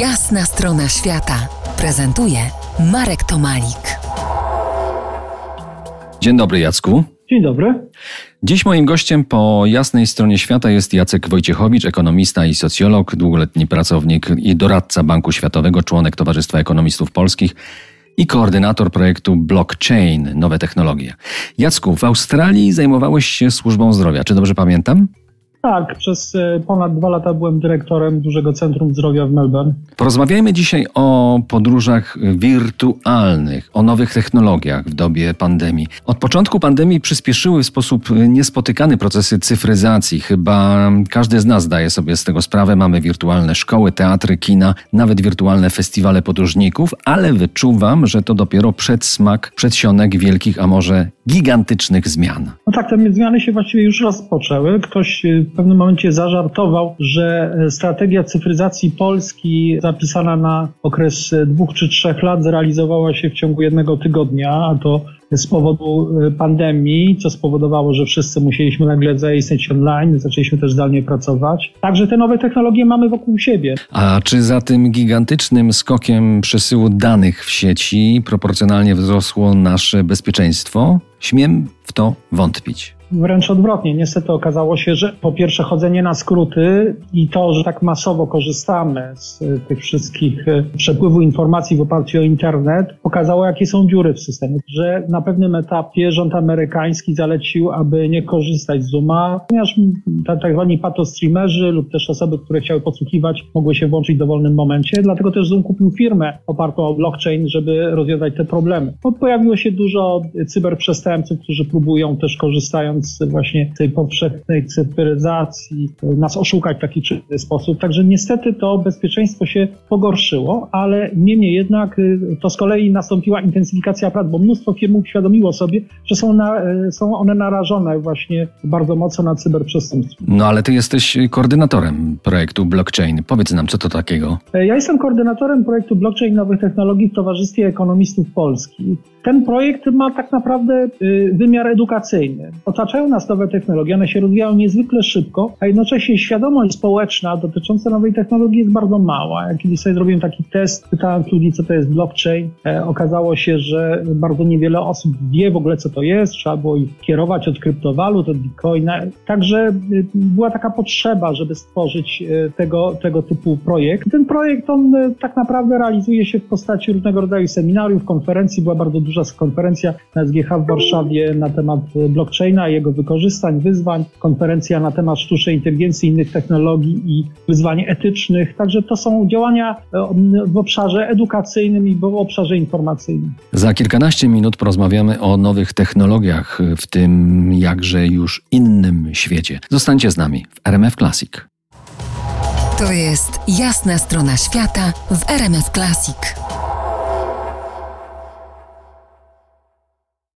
Jasna strona świata prezentuje Marek Tomalik. Dzień dobry, Jacku. Dzień dobry. Dziś moim gościem po jasnej stronie świata jest Jacek Wojciechowicz, ekonomista i socjolog, długoletni pracownik i doradca Banku Światowego, członek Towarzystwa Ekonomistów Polskich i koordynator projektu Blockchain Nowe Technologie. Jacku, w Australii zajmowałeś się służbą zdrowia, czy dobrze pamiętam? Tak, przez e, ponad dwa lata byłem dyrektorem dużego centrum zdrowia w Melbourne. Porozmawiajmy dzisiaj o podróżach wirtualnych, o nowych technologiach w dobie pandemii. Od początku pandemii przyspieszyły w sposób niespotykany procesy cyfryzacji. Chyba każdy z nas zdaje sobie z tego sprawę. Mamy wirtualne szkoły, teatry, kina, nawet wirtualne festiwale podróżników, ale wyczuwam, że to dopiero przedsmak, przedsionek wielkich, a może gigantycznych zmian. No tak, te zmiany się właściwie już rozpoczęły. Ktoś e, w pewnym momencie zażartował, że e, strategia cyfryzacji Polski zapisana na okres e, dwóch czy trzech lat zrealizowała się w ciągu jednego tygodnia, a to z powodu pandemii, co spowodowało, że wszyscy musieliśmy nagle zaistnieć online, zaczęliśmy też zdalnie pracować. Także te nowe technologie mamy wokół siebie. A czy za tym gigantycznym skokiem przesyłu danych w sieci proporcjonalnie wzrosło nasze bezpieczeństwo? Śmiem w to wątpić. Wręcz odwrotnie. Niestety okazało się, że po pierwsze chodzenie na skróty i to, że tak masowo korzystamy z tych wszystkich e, przepływu informacji w oparciu o internet, pokazało, jakie są dziury w systemie. Że na pewnym etapie rząd amerykański zalecił, aby nie korzystać z Zooma, ponieważ tak zwani patostreamerzy lub też osoby, które chciały podsłuchiwać, mogły się włączyć w dowolnym momencie. Dlatego też Zoom kupił firmę opartą o blockchain, żeby rozwiązać te problemy. Pojawiło się dużo cyberprzestępców, którzy próbują też korzystając właśnie tej powszechnej cyfryzacji, nas oszukać w taki czy inny sposób. Także niestety to bezpieczeństwo się pogorszyło, ale niemniej jednak y, to z kolei nastąpiła intensyfikacja prac, bo mnóstwo firm uświadomiło sobie, że są, na, y, są one narażone właśnie bardzo mocno na cyberprzestępstwo. No ale ty jesteś koordynatorem projektu blockchain. Powiedz nam, co to takiego? Ja jestem koordynatorem projektu blockchain nowych technologii w Towarzystwie Ekonomistów Polskich. Ten projekt ma tak naprawdę wymiar edukacyjny. Otaczają nas nowe technologie, one się rozwijają niezwykle szybko, a jednocześnie świadomość społeczna dotycząca nowej technologii jest bardzo mała. Ja kiedyś sobie zrobiłem taki test, pytałem ludzi, co to jest blockchain. E, okazało się, że bardzo niewiele osób wie w ogóle, co to jest. Trzeba było ich kierować od kryptowalut, od bitcoina. Także y, była taka potrzeba, żeby stworzyć y, tego, tego typu projekt. Ten projekt, on tak naprawdę realizuje się w postaci różnego rodzaju seminariów, konferencji. Była bardzo duża konferencja na SGH w Warszawie na temat blockchaina, jego wykorzystań, wyzwań, konferencja na temat sztucznej inteligencji, innych technologii i wyzwań etycznych. Także to są działania e, w obszarze edukacyjnym i w obszarze informacyjnym. Za kilkanaście minut porozmawiamy o nowych technologiach w tym jakże już innym świecie. Zostańcie z nami w RMF Classic. To jest jasna strona świata w RMF Classic.